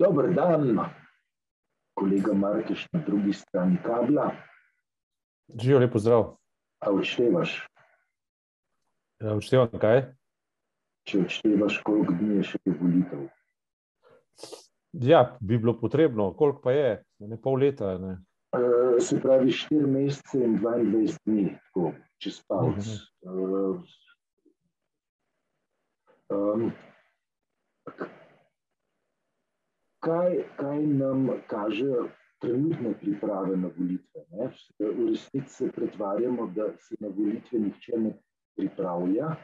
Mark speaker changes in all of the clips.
Speaker 1: Dober dan, kolega Markeš na drugi strani kabla.
Speaker 2: Živijo lepo zdrav.
Speaker 1: A odštevaš?
Speaker 2: Ja, Odštevam kaj?
Speaker 1: Če odštevaš, koliko dni je še volitev?
Speaker 2: Ja, bi bilo potrebno, koliko pa je, ne pol leta. Ne?
Speaker 1: Uh, se pravi, 4 mesece in 22 dni, tako čez palec. Uh, um, kaj, kaj nam kaže trenutne priprave na volitve? Ne? V resnici se pretvarjamo, da se na volitve nihče ne pripravlja.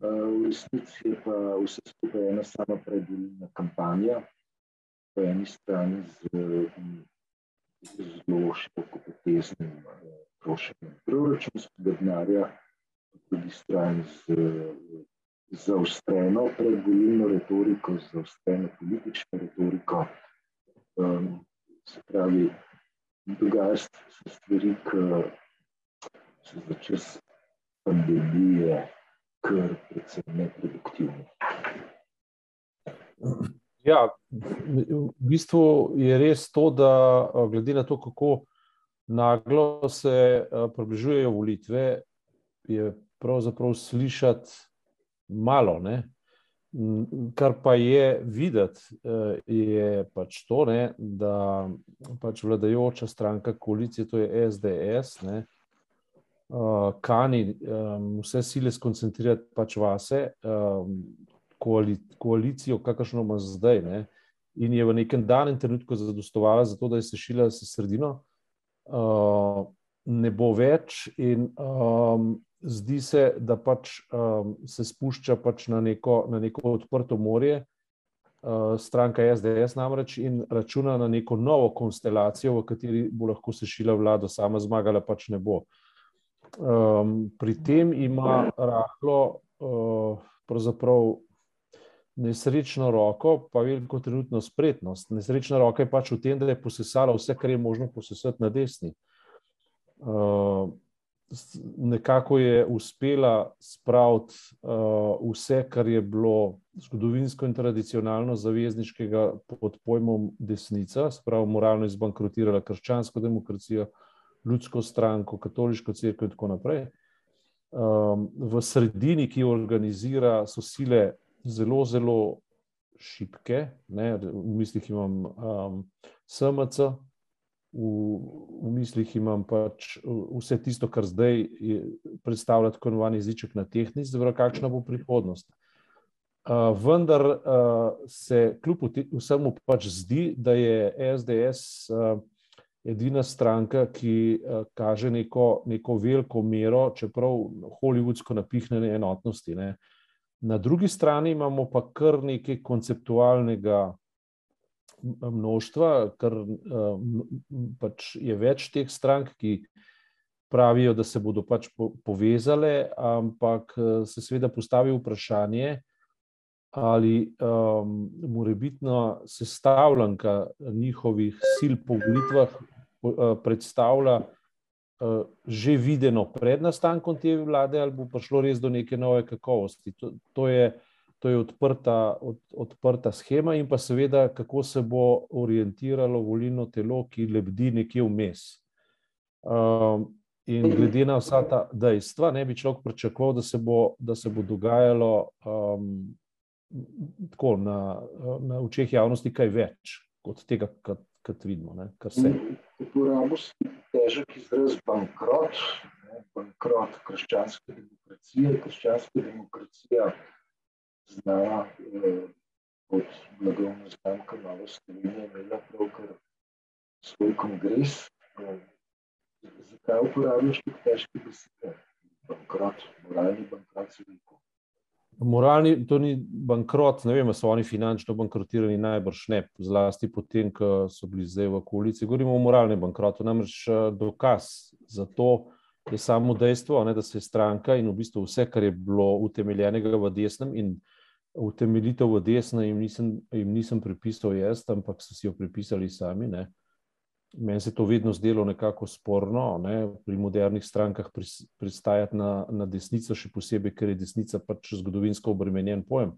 Speaker 1: V resnici je pa vse skupaj ena sama predvoljena kampanja, po eni strani z zelo širokopoteznim trošenjem proračunskega denarja, po drugi strani z zaostreno predvolilno retoriko, zaostreno politično retoriko. Um, se pravi, dogajajo se stvari, ki so za čas pandemije, kar predvsem neproduktivne.
Speaker 2: Ja, v bistvu je res to, da glede na to, kako naglo se približujejo volitve, je pravzaprav slišati malo. Ne? Kar pa je videti, je pač to, ne, da pač vladajoča stranka koalicije, to je SDS, ne, kani vse sile skoncentrirati pač vase, koalicijo, kakršno ima zdaj. Ne, in je v nekem danem trenutku zadostovala za to, da je sešila se sredino, ne bo več in zdi se, da pač um, se spušča pač na, neko, na neko odprto morje, uh, stranka SDS namreč in računa na neko novo konstelacijo, v kateri bo lahko sešila vlado, sama zmagala pač ne bo. Um, pri tem ima rahlo, uh, pravzaprav nesrečno roko, pa veliko trenutno spretnost. Nesrečna roka je pač v tem, da je posesala vse, kar je možno posesati na desni. Uh, nekako je uspela spraviti uh, vse, kar je bilo zgodovinsko in tradicionalno zavezniškega pod pojmom desnica, spravo moralno izbankrotirala krščansko demokracijo, ljudsko stranko, katoliško crkvo in tako naprej. Um, v sredini, ki jo organizira, so sile zelo, zelo šibke. Ne? V mislih imam um, SMC, v, v mislih imam pač vse tisto, kar zdaj predstavlja tako imenovani jeziček na tehnici, zelo kakšna bo prihodnost. Uh, vendar uh, se kljub vsemu pač zdi, da je SDS uh, edina stranka, ki uh, kaže neko, neko veliko mero, čeprav holivudsko napihnjene enotnosti. Ne. Na drugi strani imamo pa kar nekaj konceptualnega množstva, ker pač je več teh strank, ki pravijo, da se bodo pač povezale, ampak se seveda postavi vprašanje, ali um, morebitna sestavljanka njihovih sil po volitvah predstavlja uh, že videno pred nastankom te vlade, ali bo prišlo res do neke nove kakovosti. To, to je to je odprta, od, odprta schema, in pa seveda, kako se bo orientiralo volilno telo, ki lebdi nekje vmes. Um, in glede na vsa ta dejstva, ne bi človek pričakoval, da se bo, da se bo dogajalo um, tako na, na očeh javnosti kaj več od tega, kar, kar vidimo. Ne, kar se.
Speaker 1: Uporabimo težek izraz bankrot, ne, bankrot krščanske demokracije, krščanska demokracija znala eh, pod blagovno znamko Nova Slovenija imela pravkar svoj kongres. Eh, zakaj uporabljaš tako težke besede? Bankrot, moralni bankrot se veliko.
Speaker 2: Moralni, to ni bankrot, ne vem, so oni finančno bankrotirani, najbrž ne, zlasti potem, ko so bili zdaj v koaliciji. Govorimo o moralnem bankrotu, namreč dokaz za to je samo dejstvo, ne, da se je stranka in v bistvu vse, kar je bilo utemeljenega v desnem in utemeljitev v desno jim nisem, jim nisem pripisal jaz, ampak so si jo pripisali sami. Ne. Meni se to vedno zdelo nekako sporno, ne, pri modernih strankah pristajati na, na desnico, še posebej, ker je desnica pač zgodovinsko obremenjen pojem.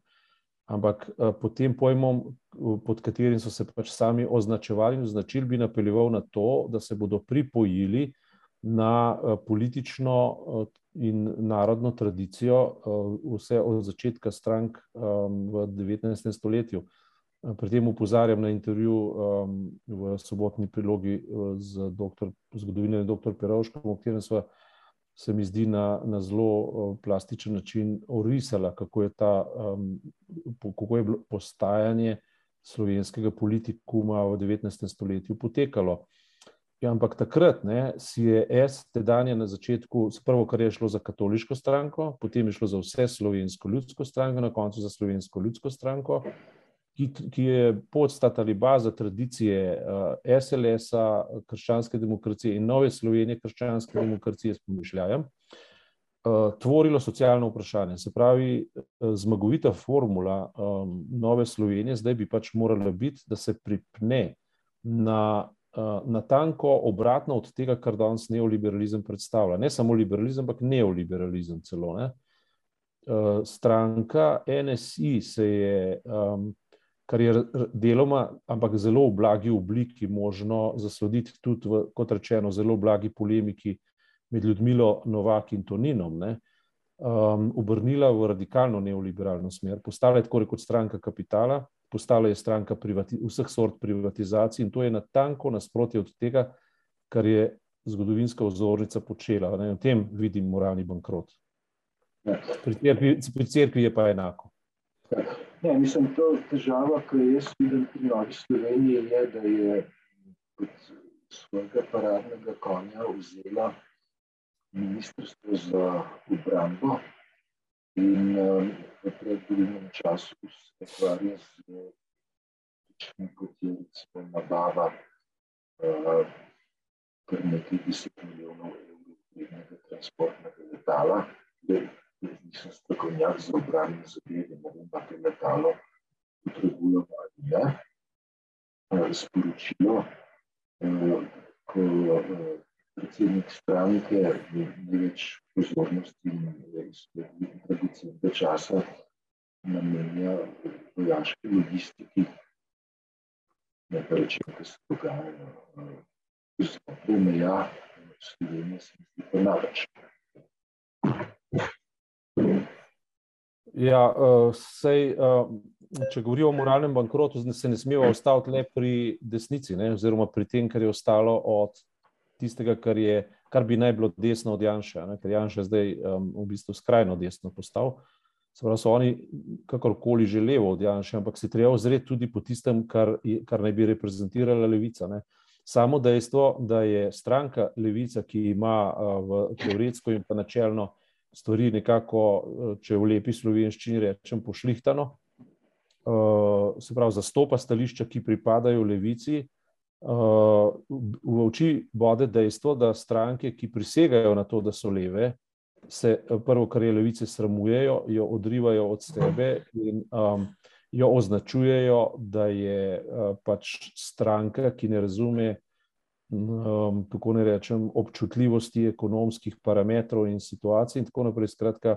Speaker 2: ampak pod tem pojmom, pod katerim so se pač sami označevali in označili, bi napeljeval na to, da se bodo pripojili na politično in narodno tradicijo vse od začetka strank v 19. stoletju. Pri tem upozarjam na intervju v sobotni prilogi z doktor, zgodovinarjem dr. Perovškom, o katerem smo se mi zdi na, na zelo plastičen način orisala, kako je, ta, kako je postajanje slovenskega politikuma v 19. stoletju potekalo. Ja, ampak takrat ne, si je S tedanje na začetku, prvo, kar je šlo za katoliško stranko, potem je šlo za vse slovensko ljudsko stranko, na koncu za slovensko ljudsko stranko, ki, ki je podstat ali baza tradicije uh, SLS-a, krščanske demokracije in nove Slovenije, krščanske demokracije s pomišljajem, uh, tvorilo socialno vprašanje. Se pravi, uh, zmagovita formula um, nove Slovenije zdaj bi pač morala biti, da se pripne na na tanko obratno od tega, kar danes neoliberalizem predstavlja. Ne samo liberalizem, ampak neoliberalizem celo. Ne? Stranka NSI se je, kar je deloma, ampak zelo v blagi obliki, možno zaslediti tudi v, kot rečeno, zelo blagi polemiki med Ljudmilo Novak in Toninom, ne? obrnila v radikalno neoliberalno smer. Postala je tako rekoč stranka kapitala, postala je stranka vseh sort privatizacij in to je natanko nasprotje od tega, kar je zgodovinska ozornica počela. Ne, v tem vidim moralni bankrot. Pri cerkvi, pri cerkvi je pa enako.
Speaker 1: Ne, mislim, to težava, ki jaz vidim pri Novi Sloveniji, je, da je kot svojega paradnega konja vzela ministrstvo za obrambo, In um, v predvolilnem času se ukvarja z tem, kot je recimo nabava uh, kar nekaj deset milijonov evrov vrednega transportnega letala. Nisem strokovnjak za obrambne zadeve, ne vem, pa te letalo potrebujemo ali ne. Sporočilo, ko predsednik stranke največ pozornosti in dragocenega časa namenja vojaški logistiki, ne pa rečem, kaj se dogaja znotraj meja Slovenije, se mi zdi pa največ.
Speaker 2: Ja, sej, če govorimo o moralnem bankrotu, se ne smemo ostati le pri desnici, ne, oziroma pri tem, kar je ostalo od tistega, kar, je, kar bi naj bilo desno od Janša, ne? ker Janša je zdaj um, v bistvu skrajno desno postal. Pravi, so oni kakorkoli že levo od Janša, ampak se treba ozreti tudi po tistem, kar, kar naj bi reprezentirala levica. Ne? Samo dejstvo, da je stranka levica, ki ima uh, v teoretsko in pa načelno stvari nekako, uh, če v lepi slovenščini rečem, pošlihtano, uh, se pravi, zastopa stališča, ki pripadajo levici, v oči bode dejstvo, da stranke, ki prisegajo na to, da so leve, se prvo, kar je levice, sramujejo, jo odrivajo od sebe in um, jo označujejo, da je uh, pač stranka, ki ne razume, um, kako ne rečem, občutljivosti ekonomskih parametrov in situacij, in tako naprej. Skratka,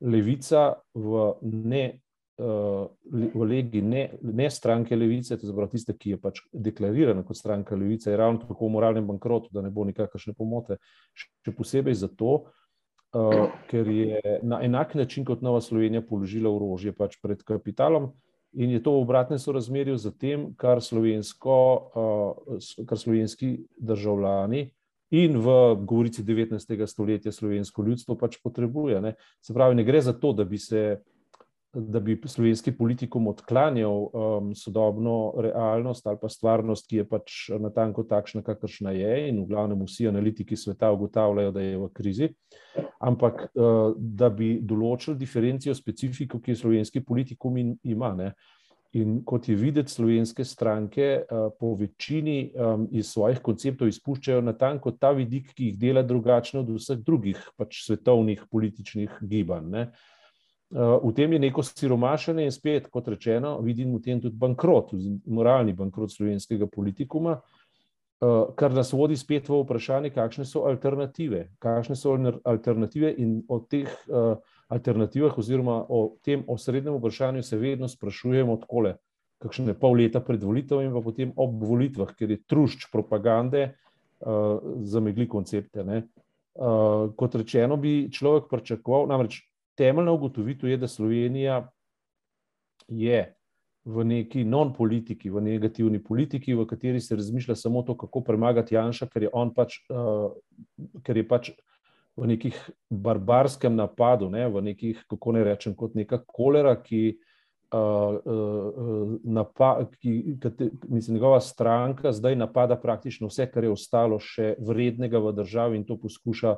Speaker 2: levica v ne v legi ne, ne stranke levice, to je tiste, ki je pač deklarirana kot stranka levice, je ravno tako v moralnem bankrotu, da ne bo nikakršne pomote. Še posebej zato, uh, ker je na enak način kot Nova Slovenija položila orožje pač pred kapitalom in je to v obratnem sorazmerju z tem, kar, uh, kar slovenski državljani. In v govorici 19. stoletja slovensko ljudstvo pač potrebuje. Ne. Se pravi, ne gre za to, da bi se da bi slovenski politikom odklanjal um, sodobno realnost ali pa stvarnost, ki je pač na tanko takšna, kakršna je, in v glavnem vsi analitiki sveta ugotavljajo, da je v krizi, ampak uh, da bi določili diferencijo, specifiko, ki je slovenski politikum in, ima. Ne. In kot je videti, slovenske stranke uh, po večini um, iz svojih konceptov izpuščajo na tanko ta vidik, ki jih dela drugačne od vseh drugih pač svetovnih političnih gibanj. Ne. V tem je neko siromašenje in spet, kot rečeno, vidim v tem tudi bankrot, moralni bankrot slovenskega politikuma, kar nas vodi spet v vprašanje, kakšne so alternative. Kakšne so alternative in o teh alternativah, oziroma o tem osrednjem vprašanju, se vedno sprašujemo odkole. Kakšne pol leta pred volitvami, in pa potem ob volitvah, ker je trušč propagande zamegli koncepte. Uh, kot rečeno, bi človek pričakoval, namreč temeljna ugotovitev je, da Slovenija je v neki non-politiki, v negativni politiki, v kateri se razmišlja samo to, kako premagati Janša, ker je on pač, uh, ker je pač v nekih barbarskem napadu, ne, v nekih, kako ne rečem, kot neka kolera, ki. Uh, uh, napa, ki, kate, mislim, njegova stranka zdaj napada praktično vse, kar je ostalo še vrednega v državi, in to poskuša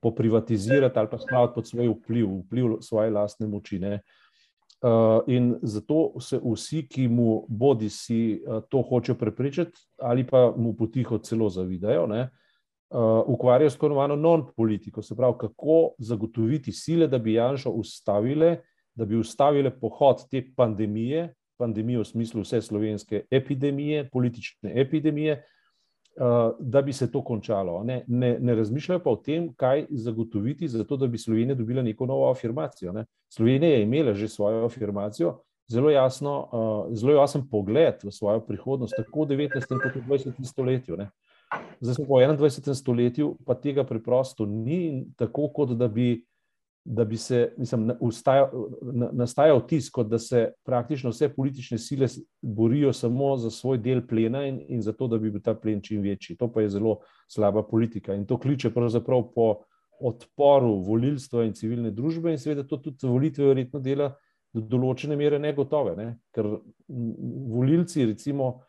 Speaker 2: poprivatizirati ali pa spraviti pod svoj vpliv, vpliv svoje lastne moči. Uh, Uh, in zato se vsi, ki mu bodi si uh, to hočejo preprečiti, ali pa mu potiho celo zavidajo, ne, uh, ukvarjajo s tako imenovano non-politiko, se pravi, kako zagotoviti sile, da bi Janša ustavile, da bi ustavile pohod te pandemije, pandemije v smislu vse slovenske epidemije, politične epidemije, uh, da bi se to končalo. Ne, ne, ne razmišljajo pa o tem, kaj zagotoviti, zato da bi Slovenija dobila neko novo afirmacijo. Ne. Slovenija je imela že svojo afirmacijo, zelo, jasno, uh, zelo jasen pogled v svojo prihodnost, tako v 19. kot v 20. stoletju. Ne. Zdaj smo v 21. stoletju, pa tega preprosto ni tako, kot da bi da bi se, mislim, nastaja vtis, kot da se praktično vse politične sile borijo samo za svoj del plena in, in za to, da bi bil ta plen čim večji. To pa je zelo slaba politika in to kliče pravzaprav po odporu volilstva in civilne družbe in seveda to tudi volitve verjetno dela do določene mere negotove, ne? ker volilci recimo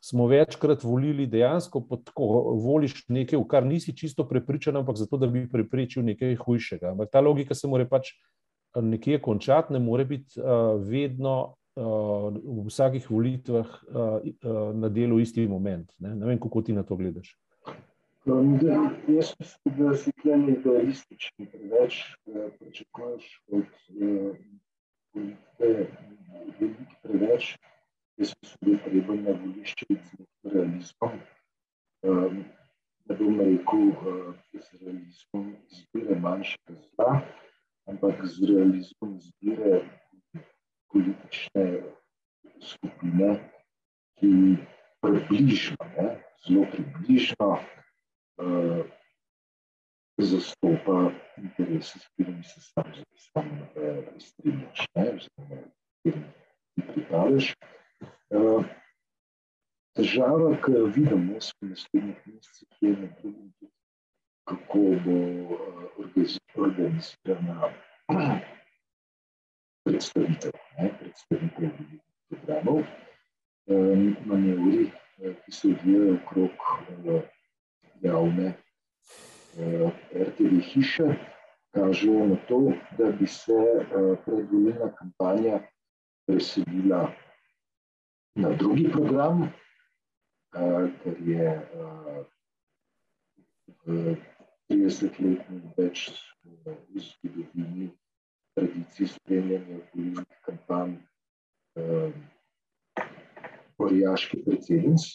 Speaker 2: smo večkrat volili dejansko, tako voliš nekaj, v kar nisi čisto prepričan, ampak zato, da bi preprečil nekaj hujšega. Ampak ta logika se mora pač eh, nekje končati, ne more biti uh, vedno uh, v vsakih volitvah uh, uh, na delu isti moment. Ne? ne vem, kako ti na to gledaš.
Speaker 1: Um, da, jaz mislim, da si tlem idealistični, preveč pričakuješ od politike, veliko preveč jaz mislim, da je treba na volišče z realizmom. Um, ne bom rekel, uh, z realizmom zbire manjšega zla, ampak z realizmom zbire politične skupine, ki približno, ne, zelo približno uh, zastopa interese, s katerimi se sam, sam uh, strinjaš, oziroma, ki pripraviš. Težava, ki jo vidim v naslednjih mesecih, je med drugim tudi, kako bo organizirana predstavitev, ne, predstavitev programov, manevri, ki se odvijajo okrog javne RTV hiše, kažejo na to, da bi se predvolilna kampanja preselila na drugi program, uh, ker je uh, v 30-letni več zgodovini tradicij spremljanja volilnih kampanj orjaški predsednic.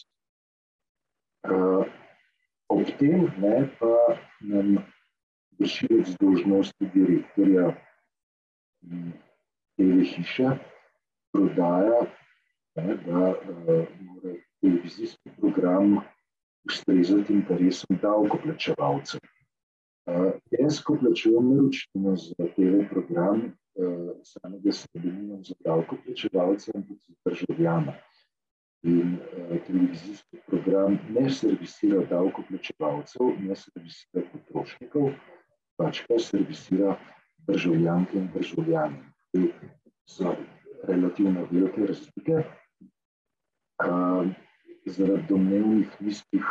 Speaker 1: Ob tem ne, pa nam vršilec dožnosti direktorja TV hiše prodaja da uh, mora televizijski program ustrezati interesom davkoplačevalcev. Dejansko plačujem naročnino za TV program, uh, samega sredinina za davkoplačevalce tudi za državljana. In uh, televizijski program ne servisira davkoplačevalcev, ne servisira potrošnikov, pač pa servisira državljanke in državljane. So relativno velike razlike, zaradi domnevnih nizkih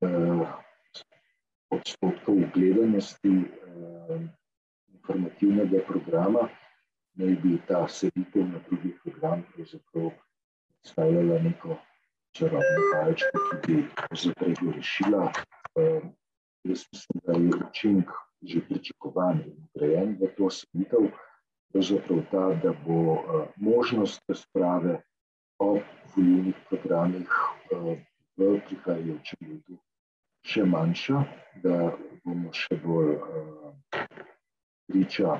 Speaker 1: uh, odstotkov gledanosti uh, informativnega programa, naj bi ta selitev na drugi program pravzaprav predstavljala neko čarobno palečko, ki bi pravzaprav rešila. Uh, jaz mislim, da je učinek že pričakovan in ugrajen v to selitev, pravzaprav ta, da bo možnost razprave o volilnih programih v prihajajočem letu še manjša, da bomo še bolj priča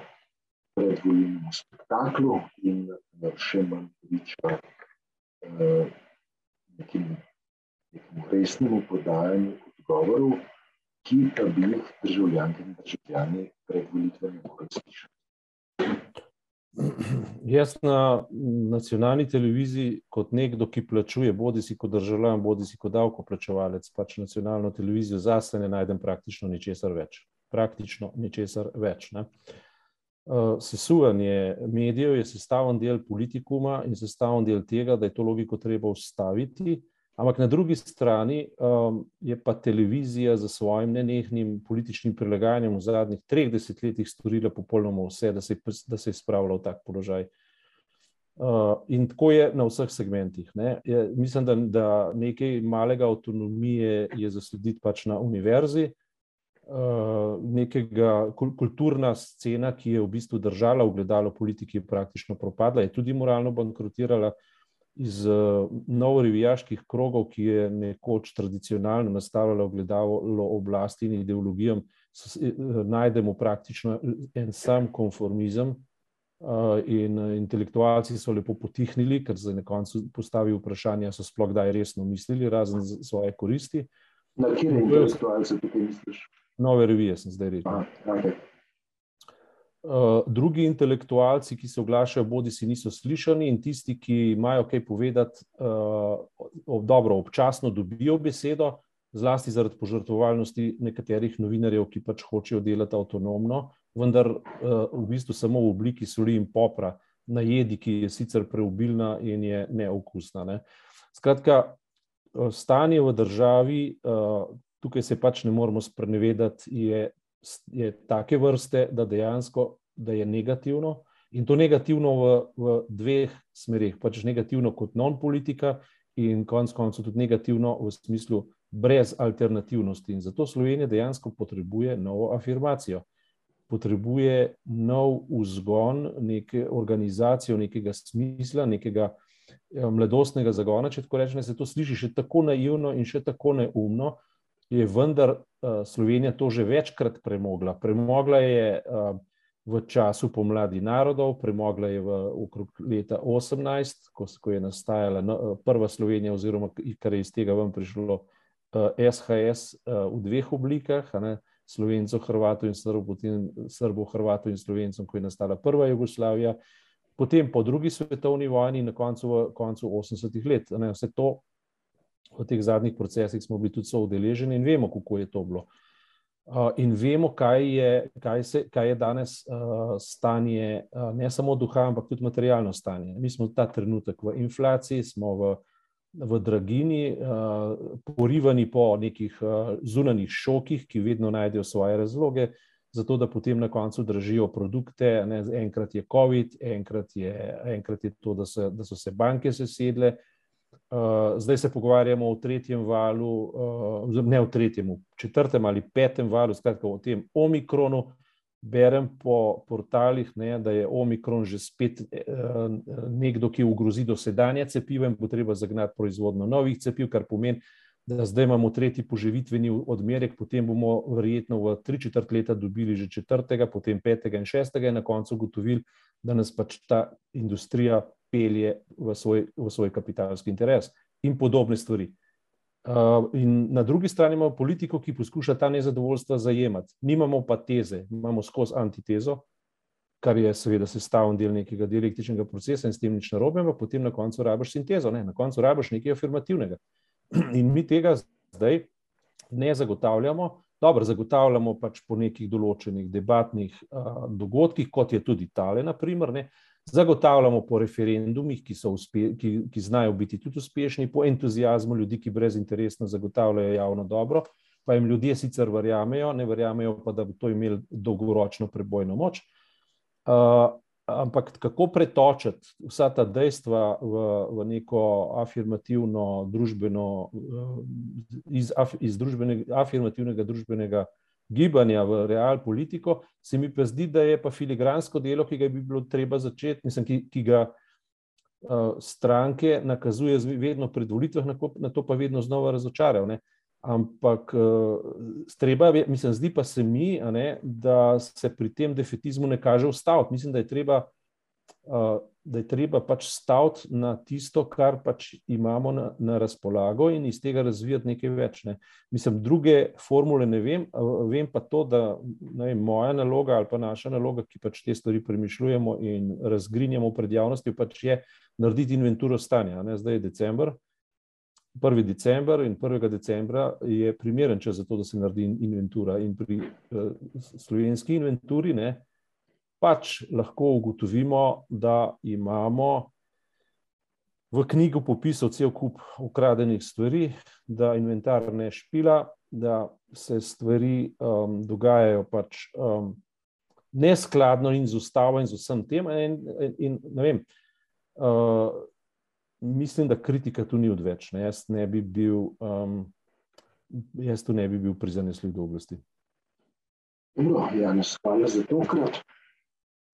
Speaker 1: predvolilnemu spektaklu in še manj priča nekim, nekim resnemu podajanju odgovorov, ki pa bi jih državljanke in državljani pred volitvami morali slišati.
Speaker 2: Jaz na nacionalni televiziji, kot nekdo, ki plačuje, bodi si kot državljan, bodi si kot davkoplačevalec, pač nacionalno televizijo, zase ne najdem praktično ničesar več. Praktično ničesar več. Ne. Sesuvanje medijev je sestavljen del politikuma in sestavljen del tega, da je to logiko treba ustaviti. Ampak na drugi strani um, je pa televizija za svojim nenehnim političnim prilagajanjem v zadnjih treh desetletjih storila popolnoma vse, da se, da se je spravila v tak položaj. Uh, in tako je na vseh segmentih. Je, mislim, da, da nekaj malega avtonomije je zaslediti pač na univerzi, uh, nekega kulturna scena, ki je v bistvu držala v gledalo politiki, je praktično propadla, je tudi moralno bankrotirala iz uh, novorevijaških krogov, ki je nekoč tradicionalno nastavljala ogledalo oblasti in ideologijam, so, uh, najdemo praktično en sam konformizem. In intelektualci so lepo potihnili, ker se je na koncu postavil vprašanje, so sploh kdaj resno mislili, razen svoje koristi.
Speaker 1: Na kje intelektualce tukaj misliš?
Speaker 2: Nove revije sem zdaj rekel. Okay. Uh, drugi intelektualci, ki se oglašajo, bodi si niso slišani, in tisti, ki imajo kaj povedati, uh, dobro, občasno dobijo besedo, zlasti zaradi požrtvovalnosti nekaterih novinarjev, ki pač hočejo delati avtonomno, vendar uh, v bistvu samo v obliki soli in popra, na jedi, ki je sicer preobilna in je neokusna. Ne. Skratka, stanje v državi, uh, tukaj se pač ne moramo sprenevedati, je je take vrste, da dejansko da je negativno. In to negativno v, v dveh smerih. Pač negativno kot non-politika, in konec koncev tudi negativno v smislu brez alternativnosti. In zato Slovenija dejansko potrebuje novo afirmacijo. Potrebuje nov vzgon, neke organizacijo, nekega smisla, nekega eh, mladostnega zagona. Če tako rečem, se to sliši še tako naivno in še tako neumno, je vendar Slovenija to že večkrat premogla. Premogla je uh, v času pomladi narodov, premogla je v okrog leta 18, ko, ko je nastajala no, prva Slovenija, oziroma kar je iz tega vam prišlo SHS v dveh oblikah. Slovencov, Hrvatov in Srbov, potem Srbov, Hrvatov in Slovencov, ko je nastala prva Jugoslavija, potem po drugi svetovni vojni in na koncu, koncu 80-ih let. Ne, vse to v teh zadnjih procesih smo bili tudi soodeleženi in vemo, kako je to bilo. Uh, in vemo, kaj je, kaj se, kaj je danes uh, stanje, uh, ne samo duha, ampak tudi materialno stanje. Mi smo ta trenutek v inflaciji, smo v, v dragini, uh, porivani po nekih uh, zunanjih šokih, ki vedno najdejo svoje razloge, zato da potem na koncu držijo produkte. Ne, enkrat je COVID, enkrat je, enkrat je to, da, se, da so se banke sesedle. Uh, zdaj se pogovarjamo o tretjem valu, uh, ne o tretjem, četrtem ali petem valu, skratka o tem omikronu. Berem po portalih, ne, da je omikron že spet uh, nekdo, ki ogrozi dosedanje cepivo in bo treba zagnati proizvodno novih cepiv, kar pomeni, da zdaj imamo tretji poživitveni odmerek, potem bomo verjetno v tri četrt leta dobili že četrtega, potem petega in šestega in na koncu ugotovili, da nas pač ta industrija pelje v svoj, v svoj kapitalski interes in podobne stvari. Uh, in na drugi strani imamo politiko, ki poskuša ta nezadovoljstva zajemati. Nimamo pa teze, imamo skozi antitezo, kar je seveda sestavljen del nekega dialektičnega procesa in s tem nič narobe, ampak potem na koncu rabiš sintezo, ne? na koncu rabiš nekaj afirmativnega. In mi tega zdaj ne zagotavljamo. Dobro, zagotavljamo pač po nekih določenih debatnih uh, dogodkih, kot je tudi tale, naprimer, ne, Zagotavljamo po referendumih, ki, uspe, ki, ki znajo biti tudi uspešni, po entuzijazmu ljudi, ki brezinteresno zagotavljajo javno dobro, pa jim ljudje sicer verjamejo, ne verjamejo pa, da bo to imelo dolgoročno prebojno moč. Uh, ampak kako pretočiti vsa ta dejstva v, v neko afirmativno družbeno, iz, af, iz družbenega, afirmativnega družbenega gibanja v real politiko, se mi pa zdi, da je pa filigransko delo, ki ga bi bilo treba začeti, mislim, ki, ki ga stranke nakazuje vedno pred volitvah, na to pa vedno znova razočarajo. Ampak treba, mislim, zdi pa se mi, ne, da se pri tem defetizmu ne kaže ustaviti. Mislim, da je treba da je treba pač staviti na tisto, kar pač imamo na, na razpolago, in iz tega razvijati nekaj več. Ne. Mislim, druge formule ne vem, vem pa to, da vem, moja naloga ali pa naša naloga, ki pač te stvari premišljujemo in razgrinjamo pred javnostjo, pač je narediti inventuro stanja. Ne. Zdaj je decembr. 1. december in 1. decembra je primeren čas za to, da se naredi inventura. In pri uh, slovenski inventuri, ne, uh, pač lahko ugotovimo, da imamo v knjigu popisov cel kup ukradenih stvari, da inventar ne špila, da se stvari um, dogajajo pač um, neskladno in z ustavo in z vsem tem. In, in, in, vem, uh, mislim, da kritika tu ni odvečna. Jaz ne bi bil. Um, Jaz tu ne bi bil prizanesljiv do oblasti.
Speaker 1: No, Janes, hvala za to krat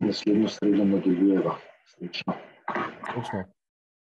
Speaker 1: naslednjo sredo nadaljujeva. Srečno.
Speaker 2: Srečno.